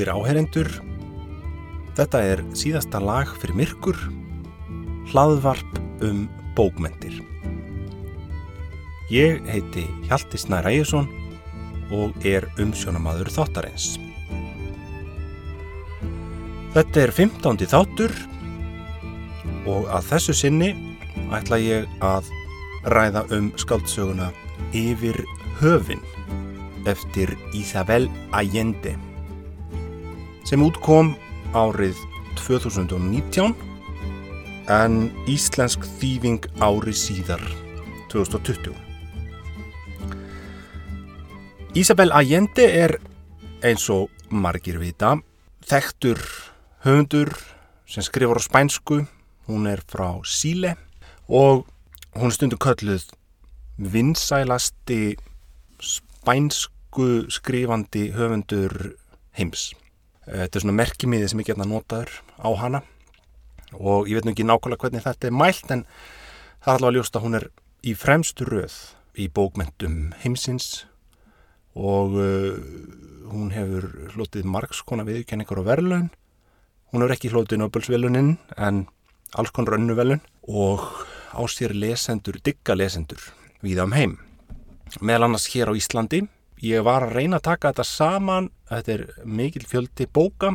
Góðir áherendur, þetta er síðasta lag fyrir myrkur, hlaðvarp um bókmentir. Ég heiti Hjalti Snær Ægjesson og er umsjónamaður þáttarins. Þetta er 15. þáttur og að þessu sinni ætla ég að ræða um skaldsöguna Yfir höfin eftir Isabel Allende sem útkom árið 2019 en íslensk þýving ári síðar 2020. Isabel Allende er eins og margir vita þekktur höfundur sem skrifur á spænsku hún er frá Síle og hún stundu kölluð vinsælasti spænsku skrifandi höfundur heims. Þetta er svona merkimiði sem ég getna notaður á hana og ég veit nú ekki nákvæmlega hvernig þetta er mælt en það er alveg að ljósta að hún er í fremstu röð í bókmentum heimsins og uh, hún hefur hlutið margskona viðkenningar og verðlaun. Hún hefur ekki hlutið Nobelsvelunin en alls konar önnu velun og á sér lesendur, digga lesendur við um heim. Meðal annars hér á Íslandi. Ég var að reyna að taka þetta saman, þetta er mikil fjöldi bóka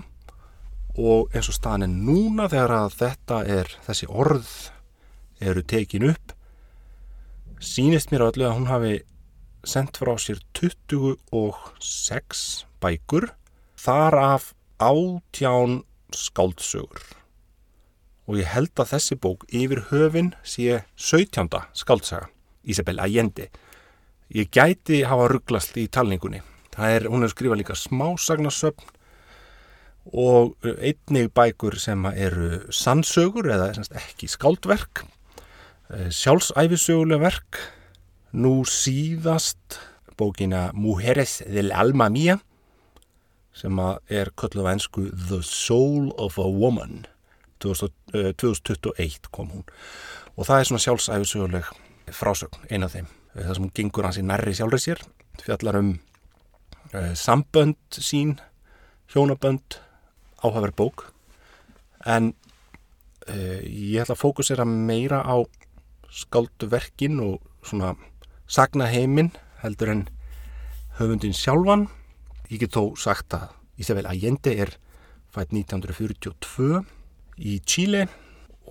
og eins og staðan er núna þegar að þetta er, þessi orð eru tekin upp, sínist mér öllu að hún hafi sendt frá sér 26 bækur, þar af átján skáldsögur og ég held að þessi bók yfir höfin sé 17. skáldsaga Isabel Allende ég gæti hafa rugglast í talningunni. Er, hún hefur skrifað líka smásagnarsöfn og einnig bækur sem eru sannsögur eða ekki skáldverk. Sjálfsæfisöguleg verk. Nú síðast bókina Mujeres del Alma Mía sem er kölluð á ennsku The Soul of a Woman. 2021 kom hún. Og það er svona sjálfsæfisöguleg frásögn, eina af þeim það sem hún gengur hans í nærri sjálfrið sér fjallar um uh, sambönd sín hjónabönd áhaver bók. En uh, ég ætla að fókusera meira á skálduverkin og svona sagna heiminn heldur en höfundin sjálfan. Ég get þó sagt að Ísafél Allende er fætt 1942 í Chile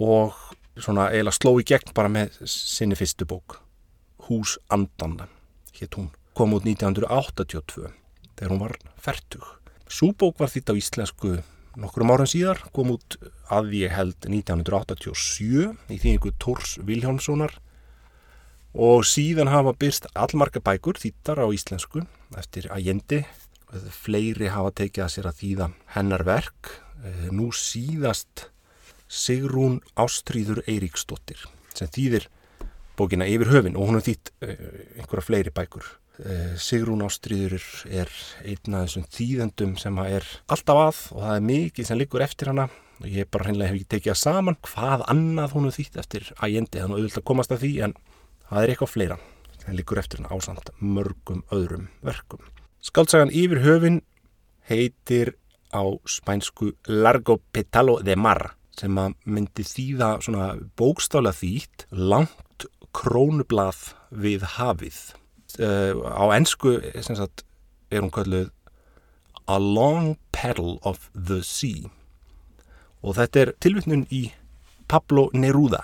og svona eiginlega sló í gegn bara með sinni fyrstu bók Hús Andanna hétt hún. Kom út 1982 þegar hún var færtug Súbók var þitt á íslensku nokkrum árum síðar kom út að ég held 1987 í þýningu Tórs Viljámssonar og síðan hafa byrst allmarga bækur þýttar á íslensku eftir Allende. Fleiri hafa tekið að sér að þýða hennar verk. Nú síðast Sigrún Ástríður Eiríksdóttir sem þýðir bókina yfir höfin og hún hefur þýtt einhverja fleiri bækur. Sigrún Ástríður er einn af þessum þýðendum sem er alltaf að og það er mikið sem liggur eftir hana. Og ég bara hreinlega hef ekki tekið það saman hvað annað hún hefur þýtt eftir ægendi þannig að auðvitað að komast að því en það er eitthvað fleira sem liggur eftir hana ásamt mörgum öðrum verkum. Skaldsagan yfir höfin heitir á spænsku Largo Petalo de Mar sem að myndi þýða svona bókstála þýtt langt krónublað við hafið. Uh, á ennsku er hún kalluð A Long Petal of the Sea. Og þetta er tilvittnun í Pablo Neruda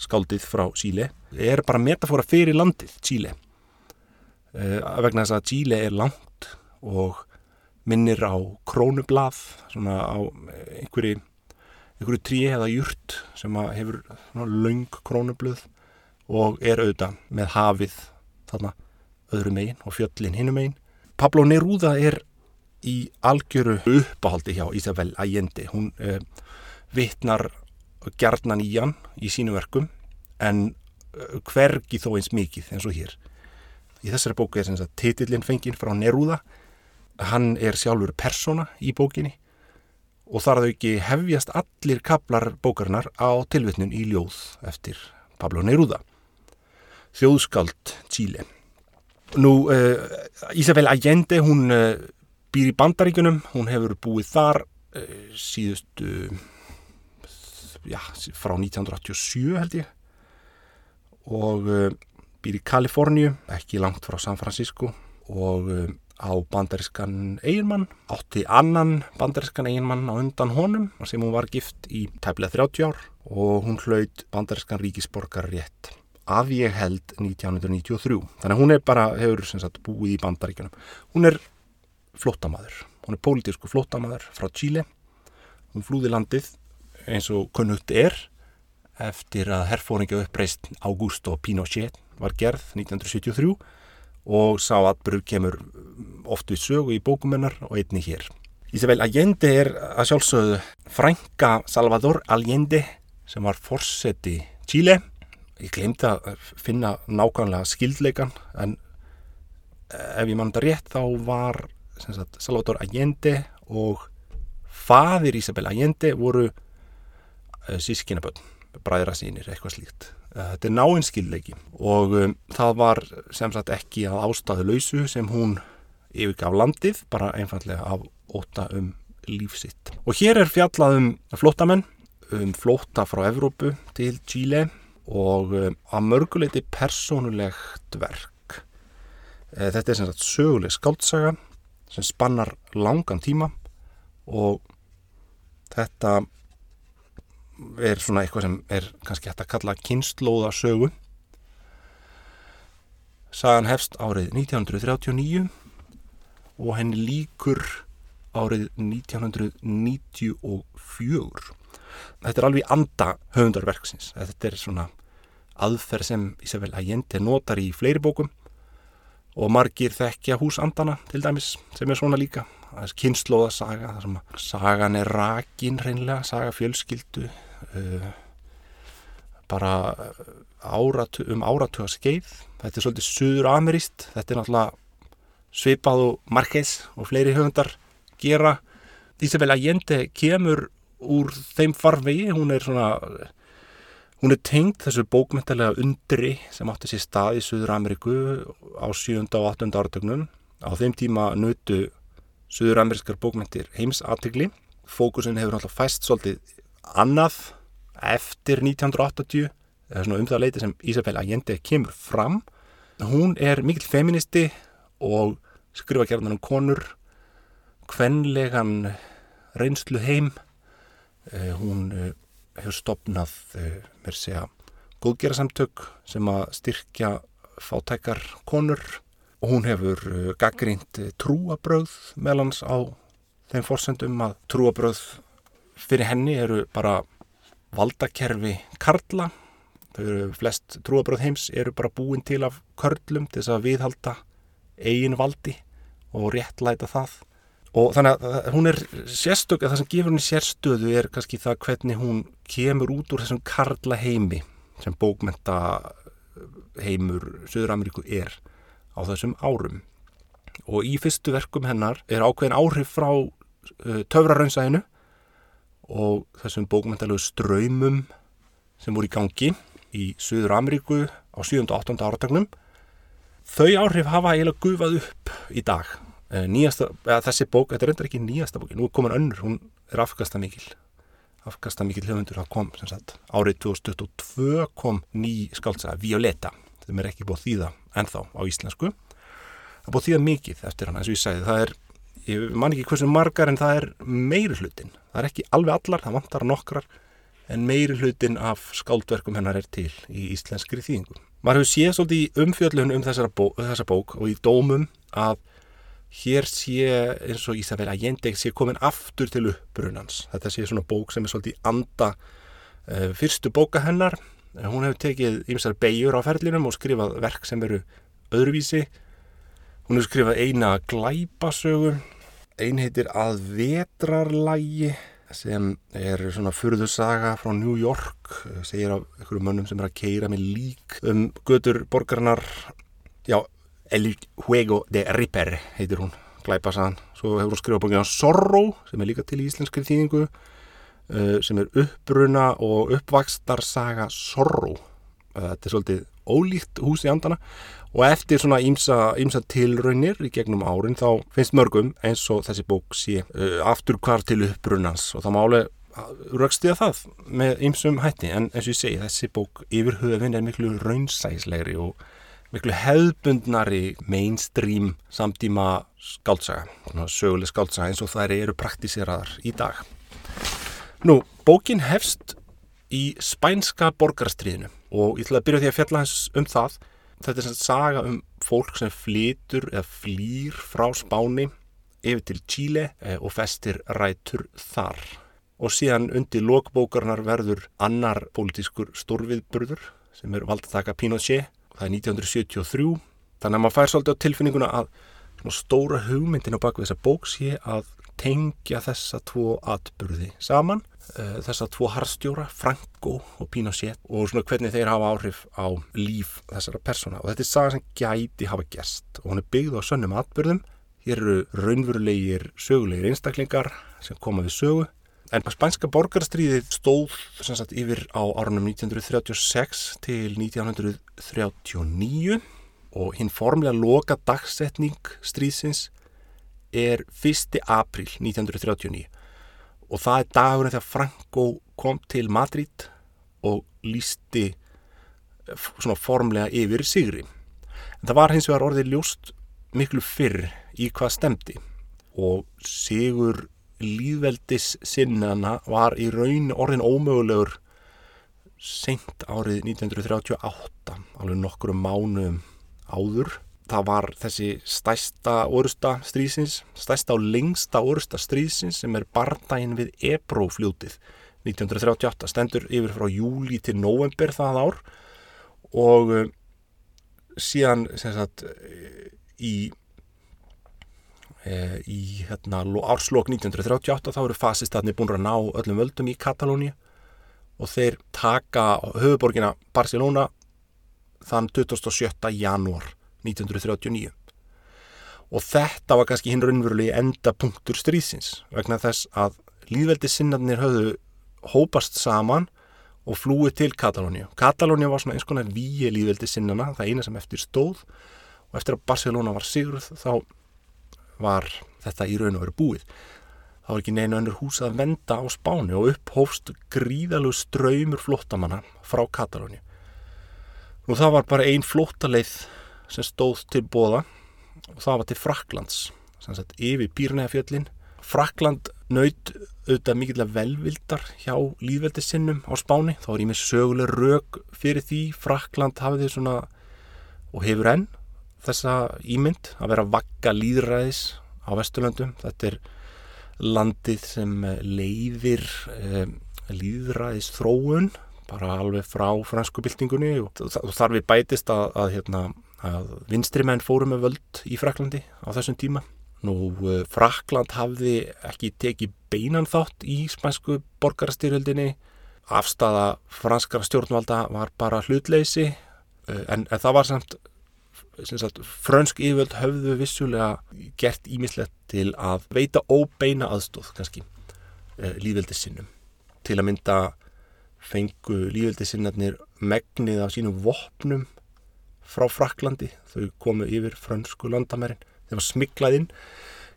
skáldið frá Chile. Er bara metafóra fyrir landið Chile. Uh, vegna þess að Chile er langt og minnir á krónublað svona á einhverju einhverju trí eða júrt sem hefur laung krónublöð og er auðvitað með hafið þarna öðru megin og fjöllin hinnum megin. Pablo Neruda er í algjöru uppáhaldi hjá Isabel Allende. Hún eh, vittnar gerðnan í hann í sínu verkum en hvergi þó eins mikið eins og hér. Í þessari bóku er sem sagt titillin fenginn frá Neruda. Hann er sjálfur persona í bókinni og þar þau ekki hefjast allir kaplar bókarinnar á tilvittnun í ljóð eftir Pablo Neruda þjóðskald Chile. Nú, uh, Isabel Allende hún uh, býr í bandaríkunum, hún hefur búið þar uh, síðustu já, frá 1987 held ég. Og býr í Kaliforníu, ekki langt frá San Francisco. Og á bandarískan eiginmann, átti annan bandarískan eiginmann á undan honum sem hún var gift í tæplega 30 ár. Og hún hlaut bandarískan ríkisborgar rétt af ég held 1993. Þannig að hún er bara, hefur sagt, búið í bandaríkanum. Hún er flótamaður, hún er pólitísku flótamaður frá Chile. Hún flúði landið eins og kunnugt er eftir að herfóringi uppreist Augusto Pinochet var gerð 1973 og sá atbyrgur kemur oft við sögu í bókumennar og einni hér. Ísabel Allende er að sjálfsögðu frænka Salvador Allende sem var fórseti Chile. Ég glemdi að finna nákvæmlega skildleikan en ef ég mann þetta rétt þá var sagt, Salvador Allende og fadir Ísabel Allende voru uh, sískinaböld, bræðra sínir, eitthvað slíkt. Uh, þetta er náinn skildleiki og um, það var sem sagt ekki að ástæðu lausu sem hún yfirgaf landið, bara einfallega af óta um lífsitt. Og hér er fjallað um flótamenn, um flóta frá Evrópu til Chile og um, að mörguleiti persónulegt verk. Uh, þetta er sem sagt söguleg skáltsaga sem spannar langan tíma og þetta er svona eitthvað sem er kannski hægt að kalla kynnslóða sögu. Sagan hefst árið 1939 og henni líkur árið 1994. Þetta er alveg anda höfundarverksins. Þetta er svona aðferð sem Ísafell Allende notar í fleiri bókum og margir þekkja húsandana til dæmis sem er svona líka. Það er kynnslóðasaga, það sem að sagan er rakin reynlega, saga fjölskyldu, uh, bara áratu, um áratuga skeið. Þetta er svolítið suður-ameríst, þetta er náttúrulega svipað og Marquez og fleiri höfundar gera. Ísabel Allende kemur úr þeim farvegi, hún er svona, hún er tengd þessu bókmyndalega undri sem átti sér stað í Suður-Ameríku á 7. og 8. áratögnum. Á þeim tíma nötu Suður-Amerískar bókmyndir heims aðtegli. Fókusin hefur náttúrulega fæst svolítið annað eftir 1980 eða svona um það leiti sem Isabel Allende kemur fram. Hún er mikill feministi og skrifa gerðan um konur, kvenlegan reynslu heim. Uh, hún uh, hefur stopnað, uh, mér segja, góðgerasamtök sem að styrkja fátækar konur. Hún hefur gaggrínt trúabröð meðlans á þeim fórsendum að trúabröð fyrir henni eru bara valdakerfi karla. Þau eru flest trúabröð heims eru bara búin til af körlum til þess að viðhalda eigin valdi og réttlæta það og þannig að hún er sérstök að það sem gefur henni sérstöðu er kannski það hvernig hún kemur út úr þessum karla heimi sem bókmenta heimur Suður-Ameríku er á þessum árum og í fyrstu verkum hennar er ákveðin áhrif frá uh, töfraraunsæðinu og þessum bókmyndalegu ströymum sem voru í gangi í Suður Ameríku á 7. og 8. áratögnum þau áhrif hafa eiginlega gufað upp í dag nýjasta, eða þessi bók, þetta er endur ekki nýjasta bóki nú er komin önnur, hún er afkasta mikil höfundur það kom sem sagt, árið 2022 kom ný skáltsaga Violeta sem er ekki búið þýða ennþá á íslensku. Það búið þýða mikið eftir hann eins og ég sagði, það er ég man ekki hversu margar en það er meiri hlutin það er ekki alveg allar, það vantar nokkrar en meiri hlutin af skáldverkum hennar er til í íslenskri þýðingu. Maður hefur séð svolítið í umfjöldlun um þessa bók og í dómum að hér sé eins og Ísafél að Jendeg sé komin aftur til upprunans. Þetta sé svona bók sem er svolítið anda uh, fyrstu bóka hennar. Hún hefur tekið ýmsar beigur á ferlinum og skrifað verk sem eru öðruvísi. Hún hefur skrifað eina glæpasögu, ein heitir að vetrarlægi sem er svona furðusaga frá New York, segir af einhverju mönnum sem er að keira með lík um götur borgarnar, já, El Juego de Ripper heitir hún, glæpasagan. Svo hefur hún skrifað bókina Sorrow sem er líka til í íslenskri þýðingu, uh, sem er uppbruna og uppvakstarsaga Sorrow. Uh, þetta er svolítið ólíkt hús í andana og eftir svona ímsa, tilraunir í gegnum árin þá finnst mörgum eins og þessi bók sé uh, aftur hvar til uppbrunans og það máli raukstiða það með ymsum hætti en eins og ég segi þessi bók yfir höfin er miklu raunsæslegri og miklu hefðbundnari mainstream samtíma skáltsaga, söguleg skáltsaga eins og þær eru praktíseraðar í dag. Nú, bókin hefst í spænska borgarstríðinu og ég ætla að byrja því að fjalla hans um það. Þetta er svona saga um fólk sem flytur eða flýr frá Spáni yfir til Chile eh, og festir rætur þar og síðan undir lokbókarnar verður annar pólitískur stórviðburður sem er valdataka Pinochet og það er 1973 þannig að maður fær svolítið á tilfinninguna að stóra hugmyndin á baku þessa bók sé að tengja þessa tvo atburði saman. Eh, þessa tvo harstjóra, Franco og Pinochet og svona hvernig þeir hafa áhrif á líf þessara persóna. Og þetta er saga sem gæti hafa gerst og hún er byggð á sönnum atburðum. Hér eru raunverulegir sögulegir einstaklingar sem koma við sögu En spænska borgarstríðið stóð sagt, yfir á árunum 1936 til 1939 og hinn formlega loka dagsetning stríðsins er 1. april 1939 og það er dagurinn þegar Franco kom til Madrid og lísti svona formlega yfir sigri. En það var hins vegar orðið ljóst miklu fyrr í hvað stemdi og sigur líðveldis sinnana var í raun orðin ómögulegur seint árið 1938 alveg nokkru mánuðum áður. Það var þessi stæsta orusta strísins, stæsta og lengsta orusta strísins sem er bardaginn við Ebro-fljótið 1938, stendur yfir frá júli til november það ár og eh, síðan sagt, í e, í hérna, árslokk 1938 þá eru fasistarnir búin að ná öllum völdum í Katalóni og þeir taka höfuborgina Barcelona þann 27. janúar 1939 og þetta var kannski hinn raunverulegi endapunktur strísins vegna þess að líðveldi sinnarnir höfðu hópast saman og flúið til Katalóni Katalóni var svona eins konar víi líðveldi sinnana það eina sem eftir stóð. Og eftir að Barcelona var sigruð þá var þetta í raun og veru búið. Það var ekki neina önnur hús að venda á spáni og upphófst gríðalegu ströymur flottamanna frá Katalóni. Nú það var bara einn flottaleið sem stóð til bóða og það var til Fraklands, sem sagt yfir Pírnæðafjöllin. Frakland naut auðvitað mikilvæg velvildar hjá líðveldisinnum á spáni. Þá er ég með söguleg rauk fyrir því. Frakland hafið svona og hefur enn þessa ímynd að vera vakka líðræðis á Vesturlöndum. Þetta er landið sem leiðir eh, líðræðis þróun bara alveg frá fransku byltingunni og þar við bætist að, að, hérna, að vinstri menn fórum með völd í Fraklandi á þessum tíma. Nú, eh, Frakland hafði ekki tekið beinan þátt í spænsku borgarstyrjöldinni. Afstafa franskara stjórnvalda var bara hlutleysi eh, en, en það var samt sagt, frönsk yfirvöld höfðu vissulega gert ímislegt til að veita óbeina aðstóð kannski eh, lífveldisinnum til að mynda fengu lífveldisinnarnir megnið af sínum vopnum frá Fraklandi þau komu yfir frönsku landamærin. Þeir var smiklaðinn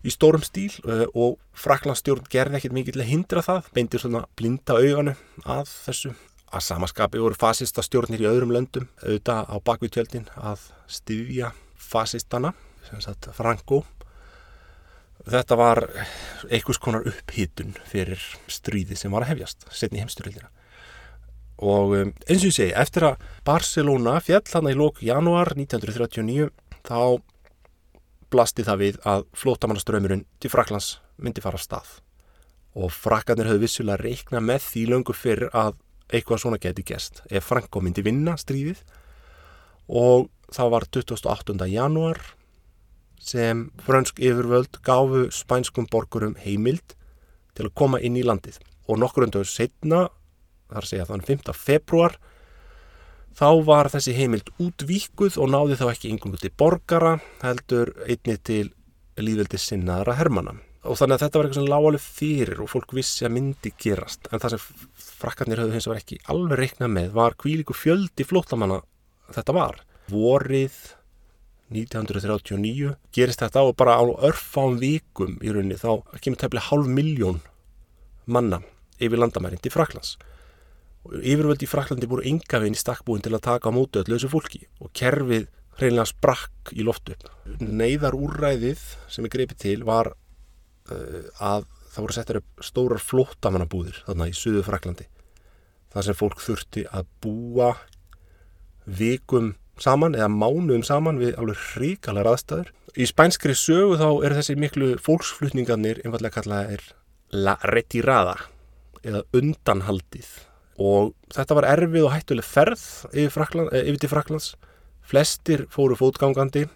í stórum stíl eh, og Fraklandstjórn gerði ekkert mikið til að hindra það beintir svona blinda auganu að þessu. Að samaskapi voru fasista stjórnir í öðrum löndum auðvitað á bakvítjöldin að styðja fasistana sem sagt Franco. Þetta var einhvers konar upphittun fyrir stríði sem var að hefjast setni heimstyrildina og um, eins og ég segi, eftir að Barcelona fjall hann í lók januar 1939 þá blasti það við að flótamannaströymurinn til Fraklands myndi fara af stað. Og frakkarnir höfðu vissulega reikna með því löngu fyrir að eitthvað svona geti gæst ef Franko myndi vinna stríðið. Og það var 28. janúar sem frönsk yfirvöld gafu spænskum borgurum heimild til að koma inn í landið og nokkur undur setna, þar segja þann 5. februar þá var þessi heimild útvíkuð og náði þá ekki veginn til borgara heldur einni til lífveldi sinnaðara hermana og þannig að þetta var eitthvað sem lág alveg fyrir og fólk vissi að myndi gerast en það sem frakkarnir höfðu hins vegar ekki alveg reiknað með var kvíliku fjöldi flótamanna þetta var. Vorið 1939 gerist þetta og bara á örfám vikum í rauninni þá kemur tefnilega hálf miljón manna yfir landamærin til Fraklands. Og yfirvöldi í Fraklandi búið yngavinn í stakkbúin til að taka á mótu öllu þessu fólki og kerfið hreinlega sprakk í loftu. Neiðar úrræðið sem er greipið til var uh, að það voru settir upp stórar flótamannabúðir þarna í Suðu Fraklandi. Það sem fólk þurfti að búa vikum saman eða mánuðum saman við alveg hrikalar aðstæður. Í spænskri sögu þá eru þessi miklu fólksflutningarnir einfallega kallaðir la retirada eða undanhaldið. Og þetta var erfið og hættuleg ferð yfir, Frakland, eh, yfir til Fraklands flestir fóru fótgangandi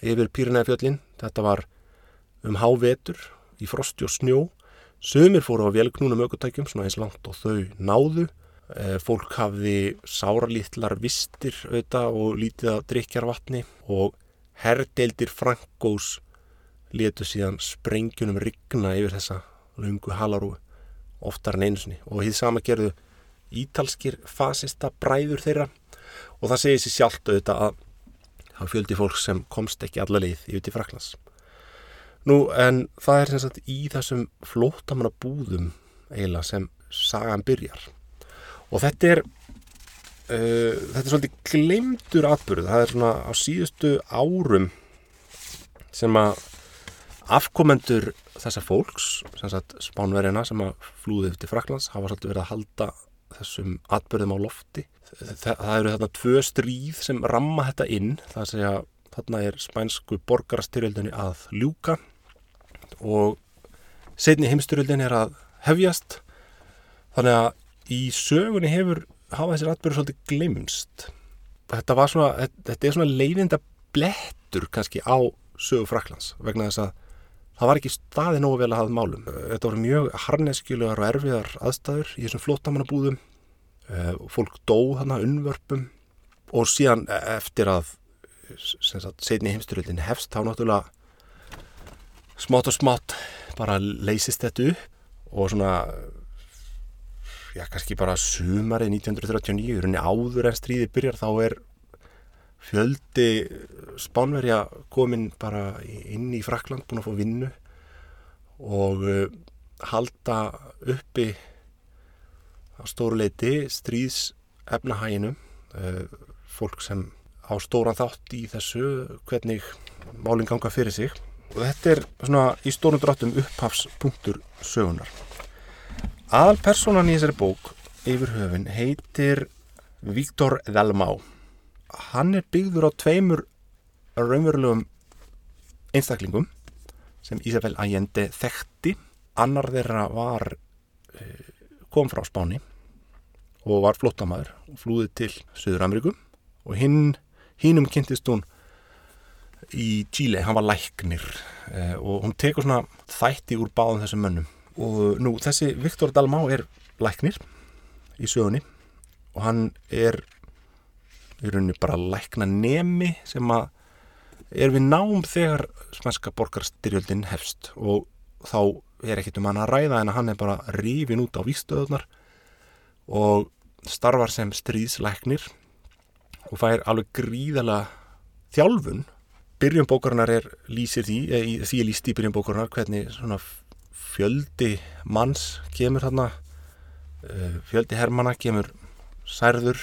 yfir Pýrinæfjöllin þetta var um hávetur í frosti og snjó. Sömur fóru á velgnúnum aukutækjum svona eins langt og þau náðu fólk hafði sáralítlar vistir auðvitað og lítið að drikjar vatni og herrdeildir Frankós letu síðan sprengjunum rigna yfir þessa lungu halarúi oftar en einu sinni. Og því sama gerðu ítalskir fasista bræður þeirra. Og það segir sér sjálft auðvitað að það fjöldi fólk sem komst ekki alla leið yfir til Fraklands. Nú en það er sem sagt í þessum flótamanna búðum eiginlega sem sagan byrjar og þetta er uh, þetta er svolítið glemdur atbyrð, það er svona á síðustu árum sem að afkomendur þessa fólks, sem sagt spánverjana sem að flúði til Fraklands hafa svolítið verið að halda þessum atbyrðum á lofti. Það, það eru þarna tvö stríð sem ramma þetta inn, það að segja þarna er spænsku borgarastyrjöldinni að ljúka og setni heimstyrjöldinni er að hefjast. Þannig að í sögunni hefur hafa þessir atbyrður svolítið glimst. Þetta var svona, þetta er svona leiðinda blettur kannski á sögu Fraklands vegna þess að það var ekki staði nógu vel að hafa málum. Þetta voru mjög harneskjulegar og erfiðar aðstæður í þessum flottamannabúðum eh, fólk dóð þarna unnvörpum og síðan eftir að setni heimstyrjöldin hefst þá náttúrulega smátt og smátt bara leysist þetta upp og svona já kannski bara sumarið 1939 runni áður en stríði byrjar þá er fjöldi spánverja komin bara inn í Frakland búin að fá vinnu og uh, halda uppi á stóruleiti stríðs efnahæginu uh, fólk sem á stóran þátt í þessu hvernig málinn ganga fyrir sig. Og þetta er svona í stórun dráttum upphafspunktur sögunar aðal personan í þessari bók yfir höfin heitir Víktor Dalmau. Hann er byggður á tveimur raunverulegum einstaklingum sem Isabel Allende þekkti. Annar þeirra var eh, kom frá Spáni og var flottamæður og flúði til Suður-Ameríku. Og hinn hinnum kynntist hún í Chile, hann var læknir eh, og hún tekur svona þætti úr báðum þessum mönnum og nú þessi Viktor Dalmá er læknir í sögunni og hann er í rauninni bara lækna nemi sem að er við nám þegar svenska borgarstyrjöldin hefst. Og þá er ekkit um hann að ræða en hann er bara rífin út á výstöðunar og starfar sem stríðslæknir og fær alveg gríðala þjálfun. Byrjum bókarinnar er lýsir því eða því er lýst í byrjum bókarinnar hvernig svona fjöldi manns kemur eh, fjöldi hermana kemur særður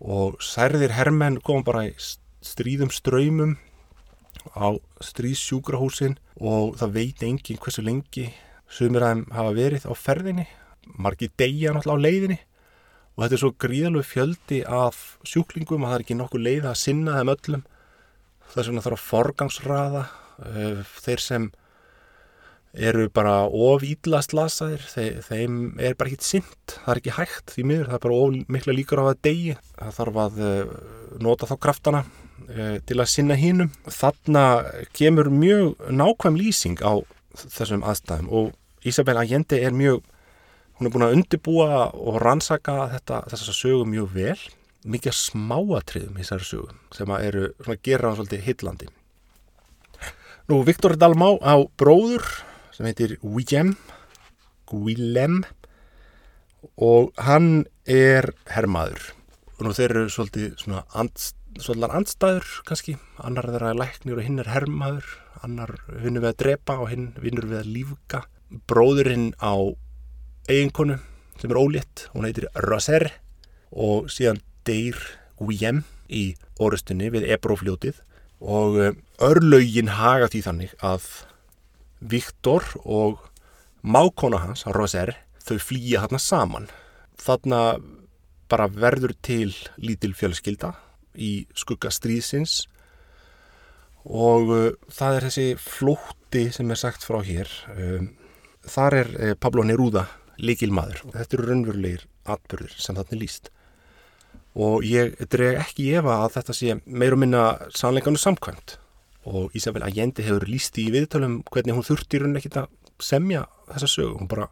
og særðir hermenn kom bara í stríðum ströymum á stríðsjúkrahúsin og það veit engin hversu lengi sumir aðeim hafa verið á ferðinni. Margi degja náttúrulega á leiðinni og þetta er svo gríðalög fjöldi af sjúklingum að það er ekki nokkuð leið að sinna þeim öllum. Það er svona þarf að forgangsraða eh, þeir sem eru bara of ídlast lasaðir þeim er bara ekkit sint það er ekki hægt því miður, það er bara of mikla líkur á að degi, það þarf að uh, nota þá kraftana uh, til að sinna hínum. Þarna kemur mjög nákvæm lýsing á þessum aðstæðum. Og Isabel Allende er mjög hún er búin að undibúa og rannsaka þetta, þessar sögum mjög vel. Mikið smáatriðum í þessari sögum sem eru svona gera hann svolítið hillandi Nú, Viktor Dalmá á bróður sem heitir Willem Willem og hann er herrmaður nú þeir eru svolítið svona andst, svolítið andstæður kannski, annar þeirra er læknir og hinn er hermaður, annar vinnur við að drepa og hinn vinnur við að lífka bróðurinn á eiginkonu sem er ólétt, hún heitir Raser og síðan deyr Guillem í orustunni við Ebrófljótið og eh, örlaugin haga því þannig að Viktor og mákona hans, Roser, þau flýja þarna saman. Þarna bara verður til lítil fjölskylda í skugga stríðsins og uh, það er þessi flótti sem er sagt frá hér. Um, þar er uh, Pablo Neruda líkil maður og þetta eru raunverulegir atbyrðir sem þarna er líst. Og ég dreg ekki efa að þetta sé meir og minna sannleikanu samkvæmt og Ísabel Allende hefur líst í viðtölum hvernig hún þurfti í rauninni ekkit að semja þessa sögu, hún bara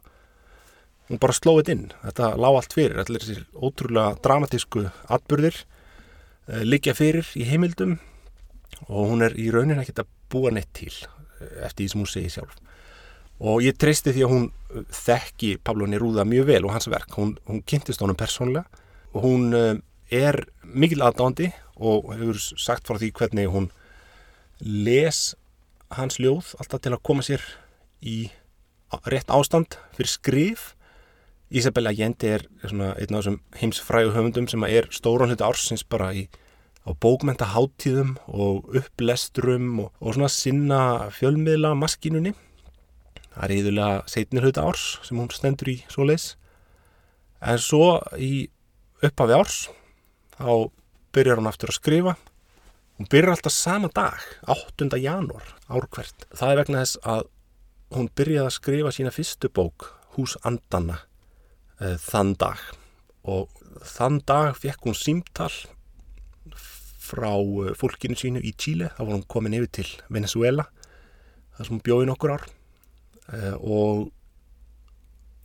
hún bara slóið inn, þetta lág allt fyrir. Allir þessir ótrúlega dramatísku atbyrðir uh, liggja fyrir í heimildum. Og hún er í rauninni ekkit að búa neitt til uh, eftir því sem hún segi sjálf. Og ég treysti því að hún uh, þekki Pablo Neruda mjög vel og hans verk, hún, hún kynntist honum persónlega og hún er mikil aðdándi og hefur sagt frá því hvernig hún les hans ljóð alltaf til að koma sér í rétt ástand fyrir skrif. Isabella Allende er svona einn af þessum heimsfrægu höfundum sem er stóran hluti ársins bara í, á bókmenta-háttíðum og upplesturum og, og svona sinna fjölmiðla maskinunni það er íðulega setnir hluti árs sem hún stendur í svo leis en svo í upphafi árs þá byrjar hún aftur að skrifa Hún byrjar alltaf sama dag, 8. janúar, árkvert. Það er vegna þess að hún byrjaði að skrifa sína fyrstu bók, Hús Andana, e, þann dag. Og þann dag fekk hún símtal frá eh, fólkinu sínu í Tíle. Það var hún komin yfir til Venezuela, þar sem hún bjóði nokkur ár. E, og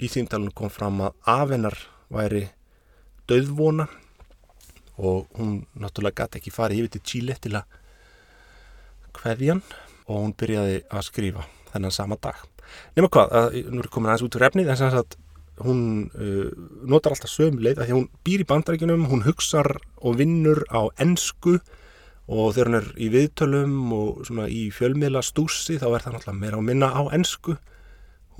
í símtalunum kom fram að afennar væri döðvona og hún náttúrulega gæti ekki farið yfir til Chile til að hveðjan og hún byrjaði að skrifa þennan sama dag. Nefna hvað, að, nú er komin aðeins út úr efnið en sem sagt hún uh, notar alltaf sögum leið að því hún býr í bandaríkunum, hún hugsar og vinnur á ennsku og þegar hún er í viðtölum og svona í fjölmiðla stúsi þá er það náttúrulega meira að minna á ennsku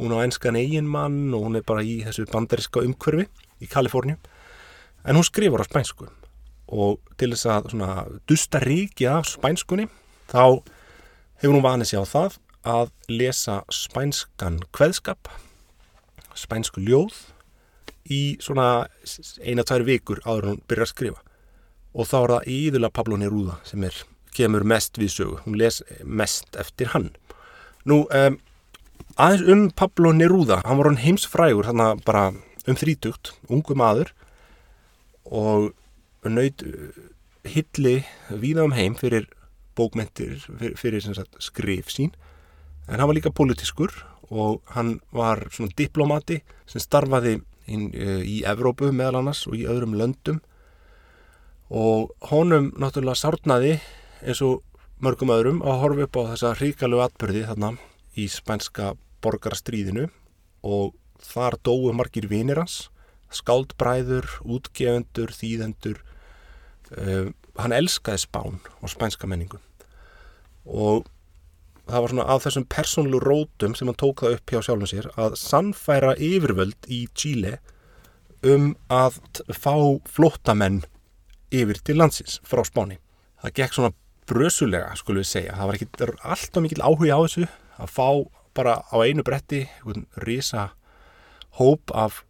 hún á ennskan eiginmann og hún er bara í þessu bandaríska umhverfi í Kaliforni en hún skrifur á spænsku og til þess að svona dusta ríki af spænskunni þá hefur hún vanið sér á það að lesa spænskan kveðskap spænsku ljóð í svona eina-tvær vikur áður hún byrjar að skrifa. Og þá er það íðurlega Pablo Neruda sem er, kemur mest við sögu. Hún les mest eftir hann. Nú um, aðeins um Pablo Neruda, hann var hann heimsfrægur þannig að bara um þrítugt ungu maður. Og nöyt uh, hilli víða um heim fyrir bókmentir, fyrir, fyrir sagt, skrif sín. En hann var líka politískur og hann var svona diplomati sem starfaði inn, uh, í Evrópu meðal annars og í öðrum löndum. Og honum náttúrulega sárnaði eins og mörgum öðrum að horfa upp á þessa hríkalu atbyrði þarna í spænska borgarastríðinu. Og þar dói margir vinir hans skáldbræður, útgefendur, þýðendur uh, hann elskaði spán og spænska menningu og það var svona að þessum persónlu rótum sem hann tók það upp hjá sjálfum sér að sannfæra yfirvöld í Chile um að fá flottamenn yfir til landsins frá spáni. Það gekk svona brösulega, skulum við segja. Það var ekki alltaf mikil áhuga á þessu að fá bara á einu bretti risa hóp af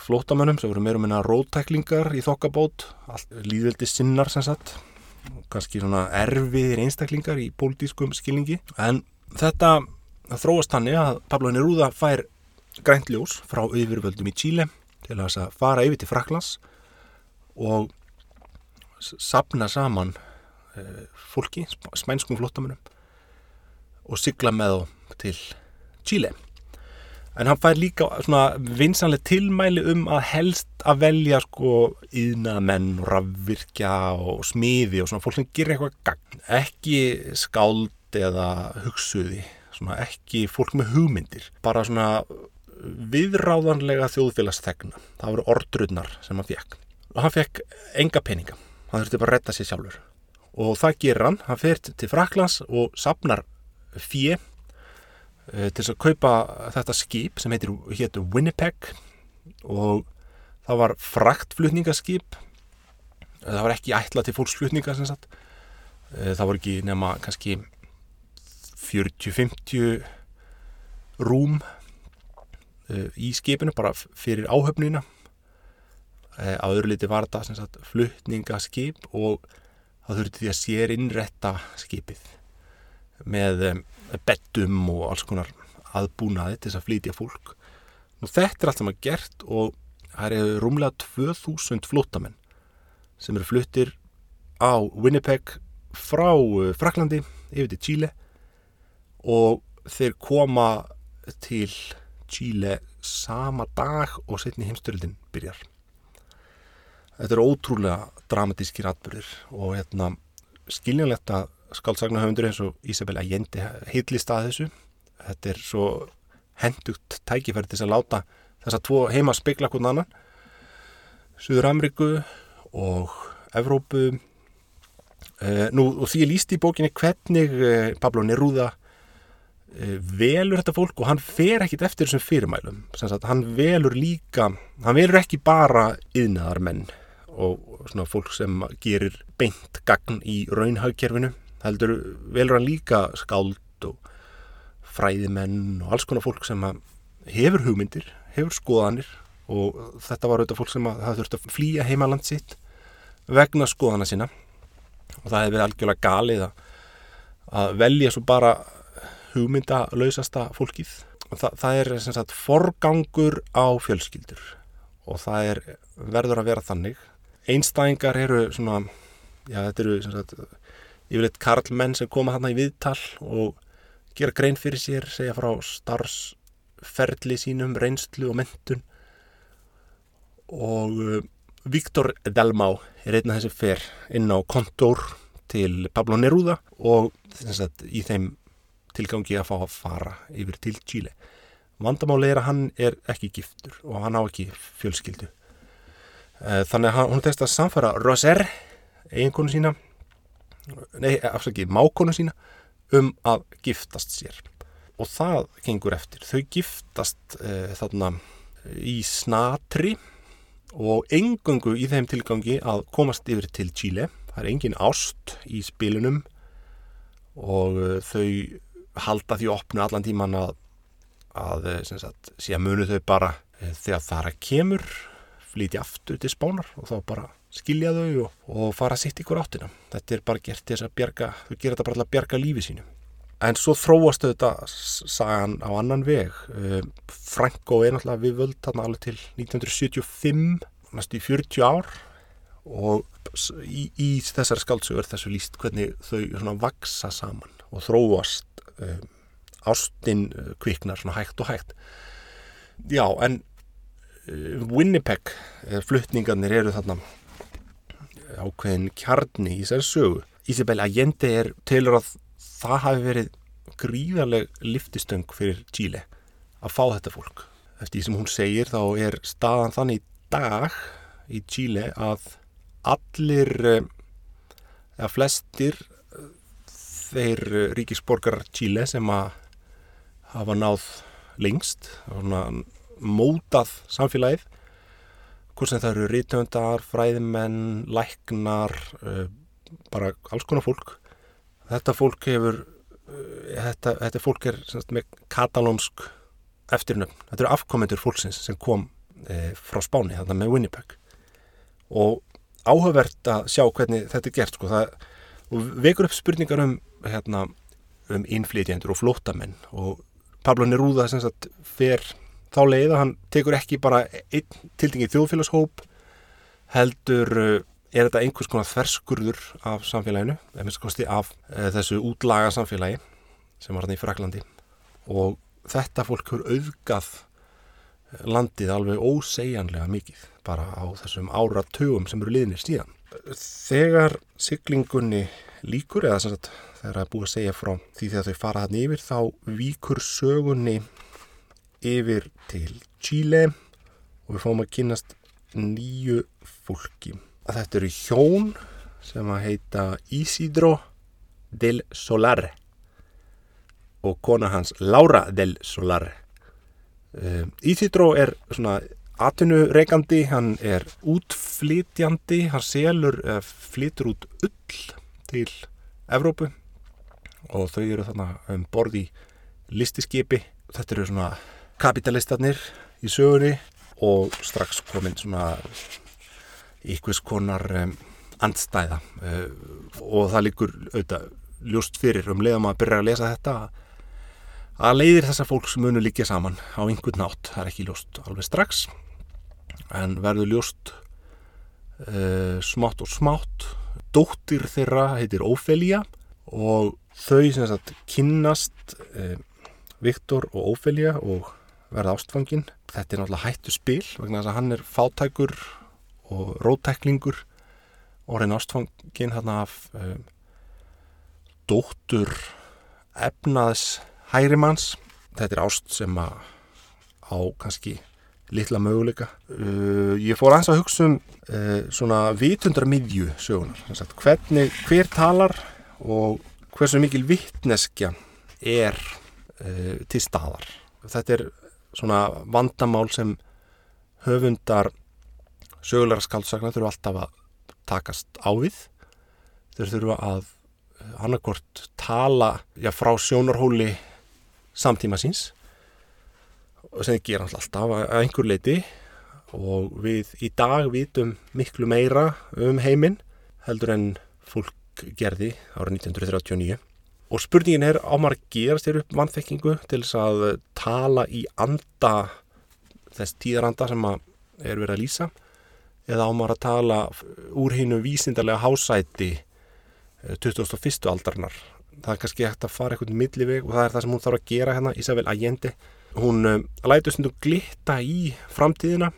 flótamönnum sem voru meira meina rótæklingar í þokkabót, líðveldi sinnar sem sagt, kannski svona erfiðir einstaklingar í pólitískum skilningi, en þetta þróast hannig að Pablo Neruda fær grænt ljós frá yfirvöldum í Chile til að fara yfir til Fraklands og sapna saman uh, fólki, spænskum flottamönnum og sigla með þá til Chile en hann fær líka svona vinsanlega tilmæli um að helst að velja sko yðnaðmenn og rafvirkja og smiði og svona fólk sem gerir eitthvað gagn. Ekki skáld eða hugsuði svona ekki fólk með hugmyndir bara svona viðráðanlega þjóðfélagsþegna. Það voru ordrunnar sem hann fekk og hann fekk enga peninga. Hann þurfti bara að retta sér sjálfur. Og það gerir hann, hann fer til Fraklands og sapnar fjö til þess að kaupa þetta skip sem heitir, heitir Winnipeg og það var fraktflutningaskip. Það var ekki ætla til fólksflutninga sagt. Það var ekki nema kannski 40-50 rúm í skipinu bara fyrir áhöfnina. Á öðru liti var þetta flutningaskip og það þurfti því að sér innretta skipið með bettum og alls konar aðbúnaði til þess að flytja fólk Nú þetta er allt sem að gert og það eru rúmlega 2000 flótamenn sem eru fluttir á Winnipeg frá Fraklandi yfir til Chile og þeir koma til Chile sama dag og setni heimstörildin byrjar. Þetta er ótrúlega dramatískir atbyrðir og hérna, skiljanlegt að skáldsagna höfundur eins og Isabel Allende heitlist að þessu. Þetta er svo hendugt tækifæri til að láta þessa tvo heima spekla hvernig annan. Suður Amriku og Evrópu. Eh, nú, og því ég líst í bókinni hvernig eh, Pablo Neruda velur þetta fólk og hann fer ekkit eftir þessum fyrirmælum sagt, hann velur líka hann velur ekki bara yðnaðar menn og svona fólk sem gerir beint gagn í raunhagkerfinu heldur velur hann líka skáld og fræðimenn og alls konar fólk sem hefur hugmyndir, hefur skoðanir og þetta var auðvitað fólk sem það þurfti að flýja heimaland sitt vegna skoðana sína. Og það hefur verið algjörlega galið að, velja svo bara hugmyndalausasta fólkið. Og það, það er sem sagt forgangur á fjölskyldur og það er verður að vera þannig. Einstæðingar eru svona já þetta eru sem sagt yfirleitt karlmenn sem koma hann í viðtal og gera grein fyrir sér segja frá starfsferli sínum, reynslu og mentun og uh, Viktor Delmá er einn af þessi fer inn á kontór til Pablo Neruda og sagt, í þeim tilgangi að fá að fara yfir til Chile. Vandamáli er að hann er ekki giftur og hann á ekki fjölskyldu. Þannig að hún tekst að samfara Roser, eiginkonu sína, nei, afsakið, mákonu sína, um að giftast sér. Og það gengur eftir. Þau giftast e, þarna í snatri og engungu í þeim tilgangi að komast yfir til Chile. Það er engin ást í spilunum og þau halda því opnu allan tíman að, að sé að munu þau bara þegar þar að kemur flíti aftur til spánar og þá bara skilja þau og, og fara sitt ykkur áttina. Þetta er bara gert þess að bjarga, þau gera þetta bara til að bjarga lífi sínu. En svo þróast þetta sagan á annan veg. Franko er náttúrulega við völd þarna alveg til 1975, næst í 40 ár og í, í þessari skáldsögur þessu líst hvernig þau vaksa saman og þróast um, ástinn uh, kviknar hægt og hægt já en Winnipeg fluttningarnir eru þarna ákveðin kjarni í þessari sögu. Isabel Allende er telur að það hafi verið gríðarleg liftistöng fyrir Chile að fá þetta fólk. Eftir því sem hún segir þá er staðan þannig í dag í Chile að allir eða flestir þeir ríkisborgar Chile sem að hafa náð lengst mótað samfélagið hvort sem það eru rítöndar, fræðimenn, læknar bara alls konar fólk. Þetta fólk hefur þetta, þetta fólk er sagt, með katalónsk eftirnöfn, þetta eru afkomendur fólksins sem kom e, frá Spáni, þarna með Winnipeg. Og áhugavert að sjá hvernig þetta er gert sko, það, og vekur upp spurningar um hérna, um innflytjendur og flótamenn og Pablo Neruda sem sagt fer þá leið að hann tekur ekki bara einn tildingið þjóðfélagshóp heldur er þetta einhvers konar þverskurður af samfélaginu, eða minnst kosti af e, þessu útlaga samfélagi sem var hann í Fraklandi og þetta fólk hefur auðgað landið alveg ósegjanlega mikið bara á þessum áratugum sem eru liðnir síðan. Þegar siglingunni líkur eða sagt þegar það er búið að segja frá því þegar þau fara hann yfir þá víkur sögunni yfir til Chile og við fáum að kynast nýju fólki. Þetta eru hjón sem að heita Isidro del Solar og kona hans Laura del Solar. Uh, Isidro er svona atvinnureikandi, hann er útflytjandi, hann selur, uh, flytur út ull til Evrópu og þau eru þannig um borði listiskipi. Þetta eru svona kapitalistarnir í sögunni og strax kominn svona ykkursk konar um, andstæða. Uh, og það líkur auðvitað ljóst fyrir um leiðum að byrja að lesa þetta að leiðir þessar fólks munu líka saman á einhvern nátt, það er ekki ljóst alveg strax en verður ljóst uh, smátt og smátt. Dóttir þeirra heitir Ófelia og þau sem sagt kynnast uh, Viktor og Ófelia og verða ástfangin þetta er náttúrulega hættu spil vegna þess að hann er fátækur og rótæklingur orðin ástfangin hérna af um, dóttur efnaðs hærimanns þetta er ást sem að á kannski litla möguleika. Uh, ég fór aðeins að hugsa um uh, svona vitundra miðju sögunar sagt, hvernig, hver talar og hversu mikil vittneskja er uh, til staðar? Þetta er svona vandamál sem höfundar sögulegra skaldsakna þurfa alltaf að takast á við. Þeir þurfa að annarkort tala já, frá sjónarhóli samtíma síns og sem þið gera alltaf að einhver leiti og við í dag vitum miklu meira um heiminn heldur en fólk gerði árið 1939 og spurningin er á maður að gera sér upp vannþekkingu til þess að tala í anda þess tíðaranda sem er verið að lýsa? Eða á maður að tala úr hinnu vísindarlega hásæti 2001. aldarnar það er kannski hægt að fara eitthvað milliveg og það er það sem hún þarf að gera hérna Isabel Allende. Hún um, lætur stundum glitta í framtíðina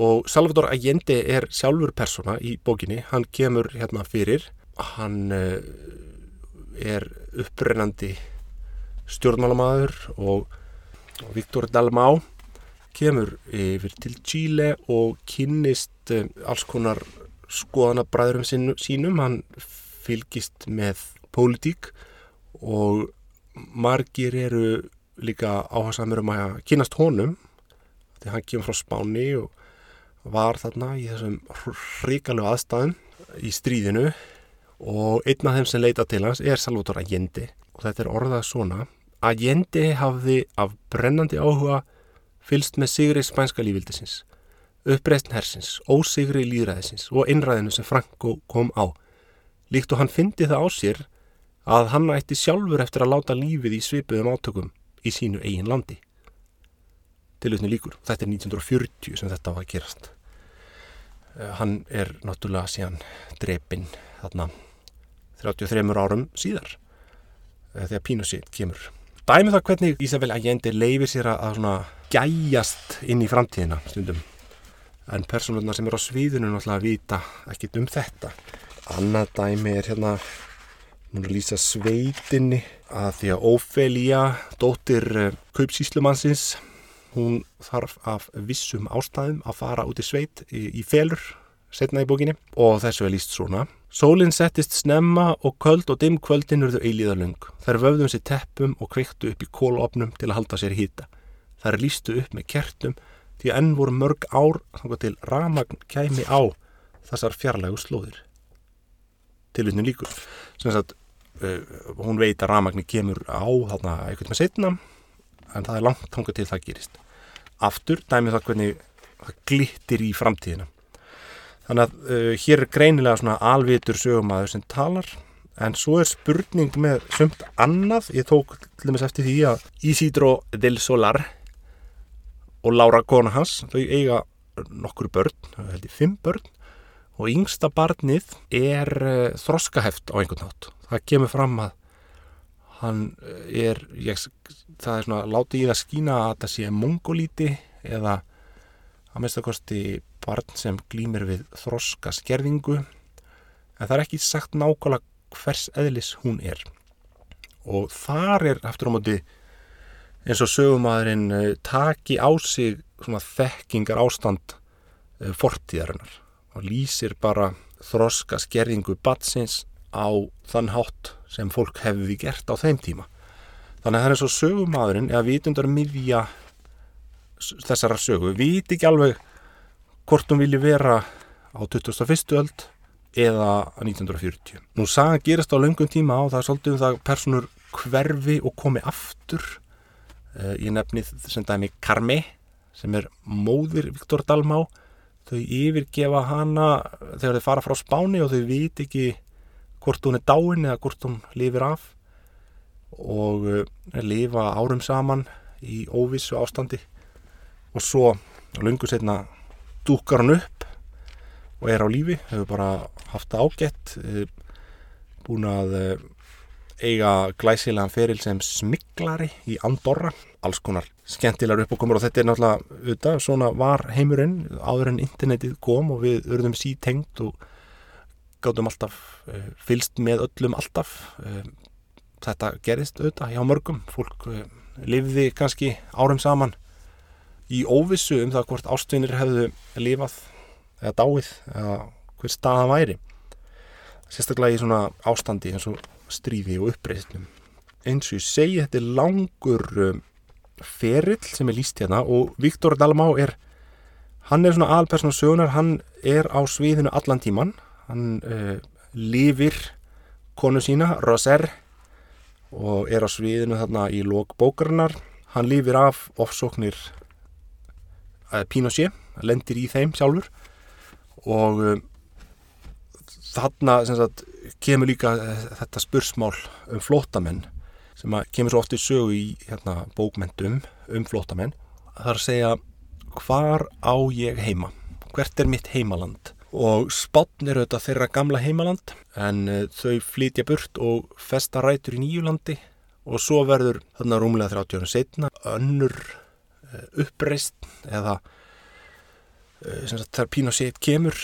og Salvador Allende er sjálfur persóna í bókinni, hann kemur hérna fyrir. Hann er upprennandi stjórnmálamæður og, Viktor Dalmau kemur yfir til Chile og kynnist um, alls konar skoðanabræðurum sínum, hann fylgist með pólitík og margir eru líka áhersamur um að kynast honum. Því hann kemur frá Spáni og var þarna í þessum hrikalegu aðstæðum í stríðinu og einn af þeim sem leita til hans er Salvatore Allende og þetta er orðað svona Allende hafði af brennandi áhuga fylst með sigri spænska lífildisins uppreistn hersins, ósigri líðræðisins og innræðinu sem Franco kom á líkt og hann fyndi það á sér að hann ætti sjálfur eftir að láta lífið í svipuðum átökum í sínu eigin landi. Tilutni líkur. Þetta er 1940 sem þetta var að gerast. Uh, hann er náttúrulega síðan drepinn þarna 33 árum síðar uh, þegar Pinochet kemur. Dæmið það hvernig Ísabel Allende leifir sér að svona gæjast inn í framtíðina stundum. En personurna sem er á sviðinu náttúrulega vita ekkit um þetta. Annað dæmi er hérna að lýsa sveitinni að því að Ófelía, dóttir uh, kaupsíslumannsins, hún þarf af vissum ástæðum að fara út í sveit í, í felur, setna í bókinni og þessu er lýst svona. Sólinn settist snemma og köld og dimm kvöldin urðu eilíðalung. Þær vöfðum sér teppum og kveiktu upp í kólopnum til að halda sér hýta. Þær lístu upp með kertum því að enn voru mörg ár til ramagn kæmi á þessar fjarlægu slóðir. Tilutnum líkur. Sem sagt, Uh, hún veit að ramagni kemur á þarna eitthvað með setna en það er langt þángu til það gerist aftur dæmið það hvernig það glittir í framtíðina þannig að uh, hér er greinilega svona alvitur sögumæður sem talar en svo er spurning með sumt annað, ég tók til dæmis eftir því að Isidro del Solar og Laura kona hans, þau eiga nokkur börn, það held ég fimm börn og yngsta barnið er uh, þroskaheft á einhvern nátt það kemur fram að hann er ég, það er svona látið í það skína að það sé mongolíti eða að minnstakosti barn sem glýmir við þroska skerðingu en það er ekki sagt nákvæmlega hvers eðlis hún er og þar er aftur á móti eins og sögumadurinn eh, taki á sig svona þekkingar ástand uh, fortíðarinnar og lýsir bara þroska skerðingu batsins á þann hátt sem fólk hefði gert á þeim tíma. Þannig að það er eins og sögumadurinn eða vitundar miðja þessara sögu, við viti ekki alveg hvort hún vilji vera á 21. öld eða 1940. Nú sagan gerast á löngum tíma og það er svolítið um það personur hverfi og komi aftur uh, ég nefnið sem dæmi Karmi sem er móðir Viktor Dalmá þau yfirgefa hana þegar þau fara frá spáni og þau viti ekki hvort hún er dáin eða hvort hún lifir af og uh, lifa árum saman í óvissu ástandi og svo lungu setna dúkar hann upp og er á lífi, hefur bara haft ágætt eh, búin að eh, eiga glæsilegan feril sem smiklari í Andorra. Alls konar skemmtilegar uppákomur og þetta er náttúrulega auðvitað, svona var heimurinn áður en internetið kom og við urðum sítengt og gáttum alltaf uh, fylst með öllum alltaf. Þetta gerist auðvitað hjá mörgum. Fólk lifði kannski árum saman í óvissu um það hvort ástvinir hefðu lifað eða dáið eða hver staða væri. Sérstaklega í svona ástandi eins og stríði og uppreysnum eins og ég segi þetta er langur um, ferill sem er líst hérna og Viktor Dalmá er hann er svona alpersona sögunar hann er á sviðinu allan tíman hann uh, lifir konu sína, Roser og er á sviðinu þarna í lók bókarinnar. Hann lifir af ofsóknir Pinochet, lendir í þeim sjálfur. Og uh, þarna sagt, kemur líka uh, þetta spursmál um flótamenn sem kemur svo oft í sögu í hérna, bókmentum um flótamenn það er að segja hvar á ég heima? Hvert er mitt heimaland? Og spátn er auðvitað þeirra gamla heimaland en uh, þau flytja burt og festa rætur í nýjulandi og svo verður þarna rúmlega 30 árum setna önnur uppreist eða uh, þegar Pinochet kemur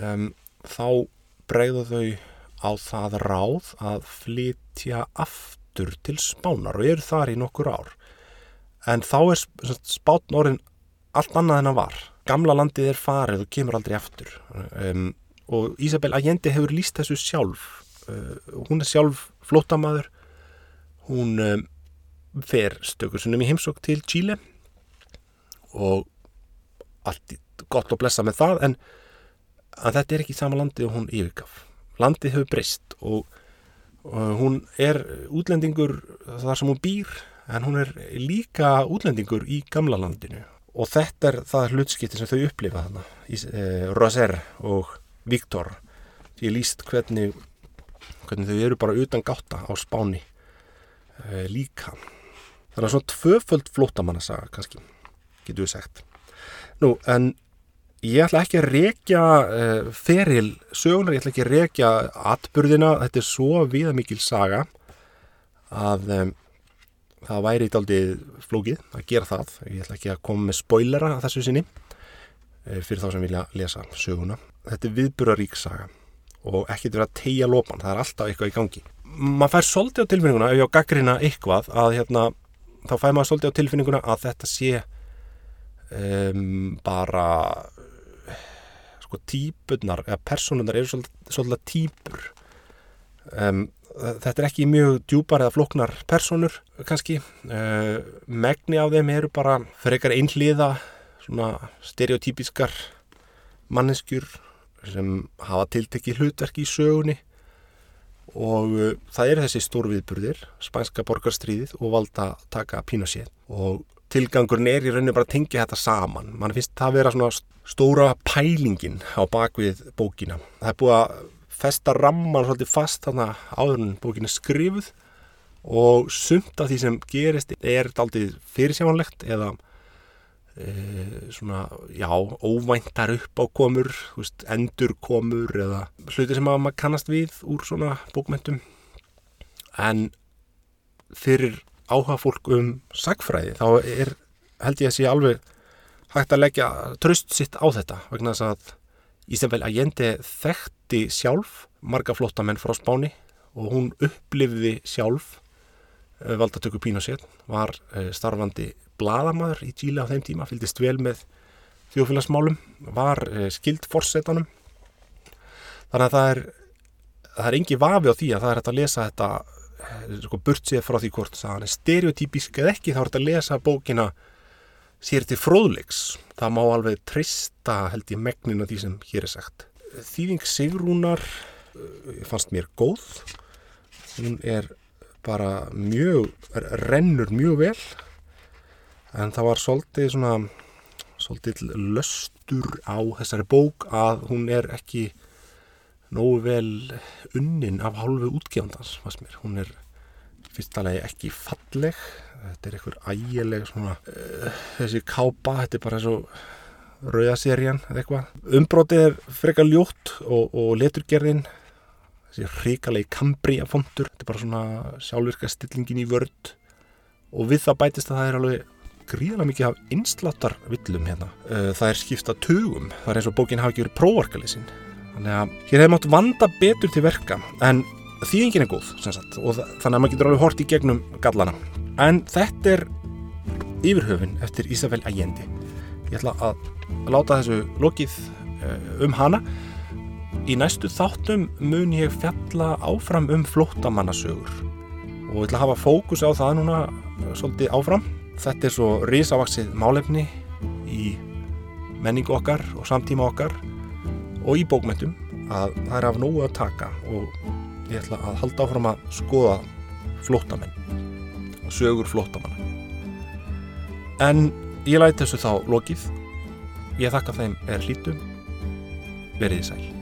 um, þá bregða þau á það ráð að flytja aftur til spánar og eru þar í nokkur ár. En þá er spátn orðin allt annað en að var. Gamla landið er farið og kemur aldrei aftur. Um, og Ísabel Allende hefur líst þessu sjálf. Uh, hún er sjálf flótamaður hún um, fer stökur sunnum í heimsók til Chile og allt gott að blessa með það en þetta er ekki sama landið og hún yfirgaf. Landið hefur breyst og, og hún er útlendingur þar sem hún býr en hún er líka útlendingur í gamla landinu. Og þetta er það hlutskipti sem þau upplifa þarna eh, Roser og Viktor. Því líst hvernig hvernig þau eru bara utan gáta á spáni eh, líka. Þannig að svona tvöföld flótamannasaga kannski, getur við sagt nú, en ég ætla ekki að rekja eh, feril sögunar, ég ætla ekki að rekja atbyrðina, þetta er svo viða mikil saga að það væri í daldið flókið að gera það. Ég ætla ekki að koma með spoilera að þessu sinni eh, fyrir þá sem vilja lesa söguna. Þetta er viðbúrarík saga og ekki til að tegja lopan, það er alltaf eitthvað í gangi. Man fær svolítið á tilfinninguna, ef ég á gaggrina eitthvað, að hérna, þá fær maður svolítið á tilfinninguna að þetta sé um, bara sko típunar, eða personunar eru svolítið, típur. Um, þetta er ekki mjög djúpar eða floknar personur kannski. Uh, megni af þeim eru bara frekar einhliða svona stereotypískar manneskjur sem hafa tiltekki hlutverki í sögunni. Og uh, það eru þessi stórviðburðir spænska borgarstríðið og valda taka Pinochet og tilgangurinn er í rauninu bara að tengja þetta saman. Mann finnst það að vera svona stóra pælingin á bakvið bókina. Það er búið að festa ramman svolítið fast þarna áður en bókinu skrifuð og sumt af því sem gerist er aldrei fyrirsjámanlegt eða e, svona, já, óvæntar uppákomur, endurkomur eða hluti sem maður kannast við úr svona bókmentum en fyrir áhuga fólk um sagfræði þá er, held ég að sé alveg hægt að leggja tröst sitt á þetta vegna þess að Ísabel Allende þekkti sjálf marga flottamenn frá Spáni og hún upplifði sjálf uh, valdatöku Pinochet, var uh, starfandi bladamæður í Tíli á þeim tíma, fylgist vel með þjóðfélagsmálum var eh, skild forsetanum. Þannig að það er það er engi vafi á því að það er hægt að lesa þetta eh, sko, burt sér frá því hvort það er stereotypísk eða ekki þá er þetta að lesa bókina sér til fróðleiks. Það má alveg trista held ég megnin af því sem hér er sagt. Þýðing Sigrúnar eh, fannst mér góð. Hún er bara mjög rennur mjög vel. En það var svolítið svona svolítið löstur á þessari bók að hún er ekki nógu vel unnin af hálfu útgefandans hún er fyrstulega ekki falleg þetta er einhver ægileg svona, uh, þessi kápa þetta er bara svo rauðaserjan eða eitthvað umbrótið er frekar ljótt og, og leturgerðin þessi hrikalegi kambri af fondur þetta er bara svona sjálfvirka stillingin í vörd og við það bætist að það er alveg gríðarlega mikið af einsláttar villum hérna. Eh, það er skipta tugum, það er eins og bókin hafi ekki verið próvarkaliðsinn. Þannig að hér hefði mátt vanda betur til verka, en þýðingin er góð, sagt, og þannig að maður getur alveg hort í gegnum gallana. En þetta er yfirhöfun eftir Ísafell Ægendi. Ég ætla að láta þessu lokið eh, um hana. Í næstu þáttum mun ég fjalla áfram um flóttamannasögur og ég ætla að hafa fókus á það núna eh, svolítið áfram Þetta er svo risavaksið málefni í menningu okkar og samtíma okkar og í bókmyndum að það er af nógu að taka og ég ætla að halda áfram að skoða flótamenn og sögur flótamanna. En ég læti þessu þá lokið. Ég þakka þeim er hlítum. Verðið sæl.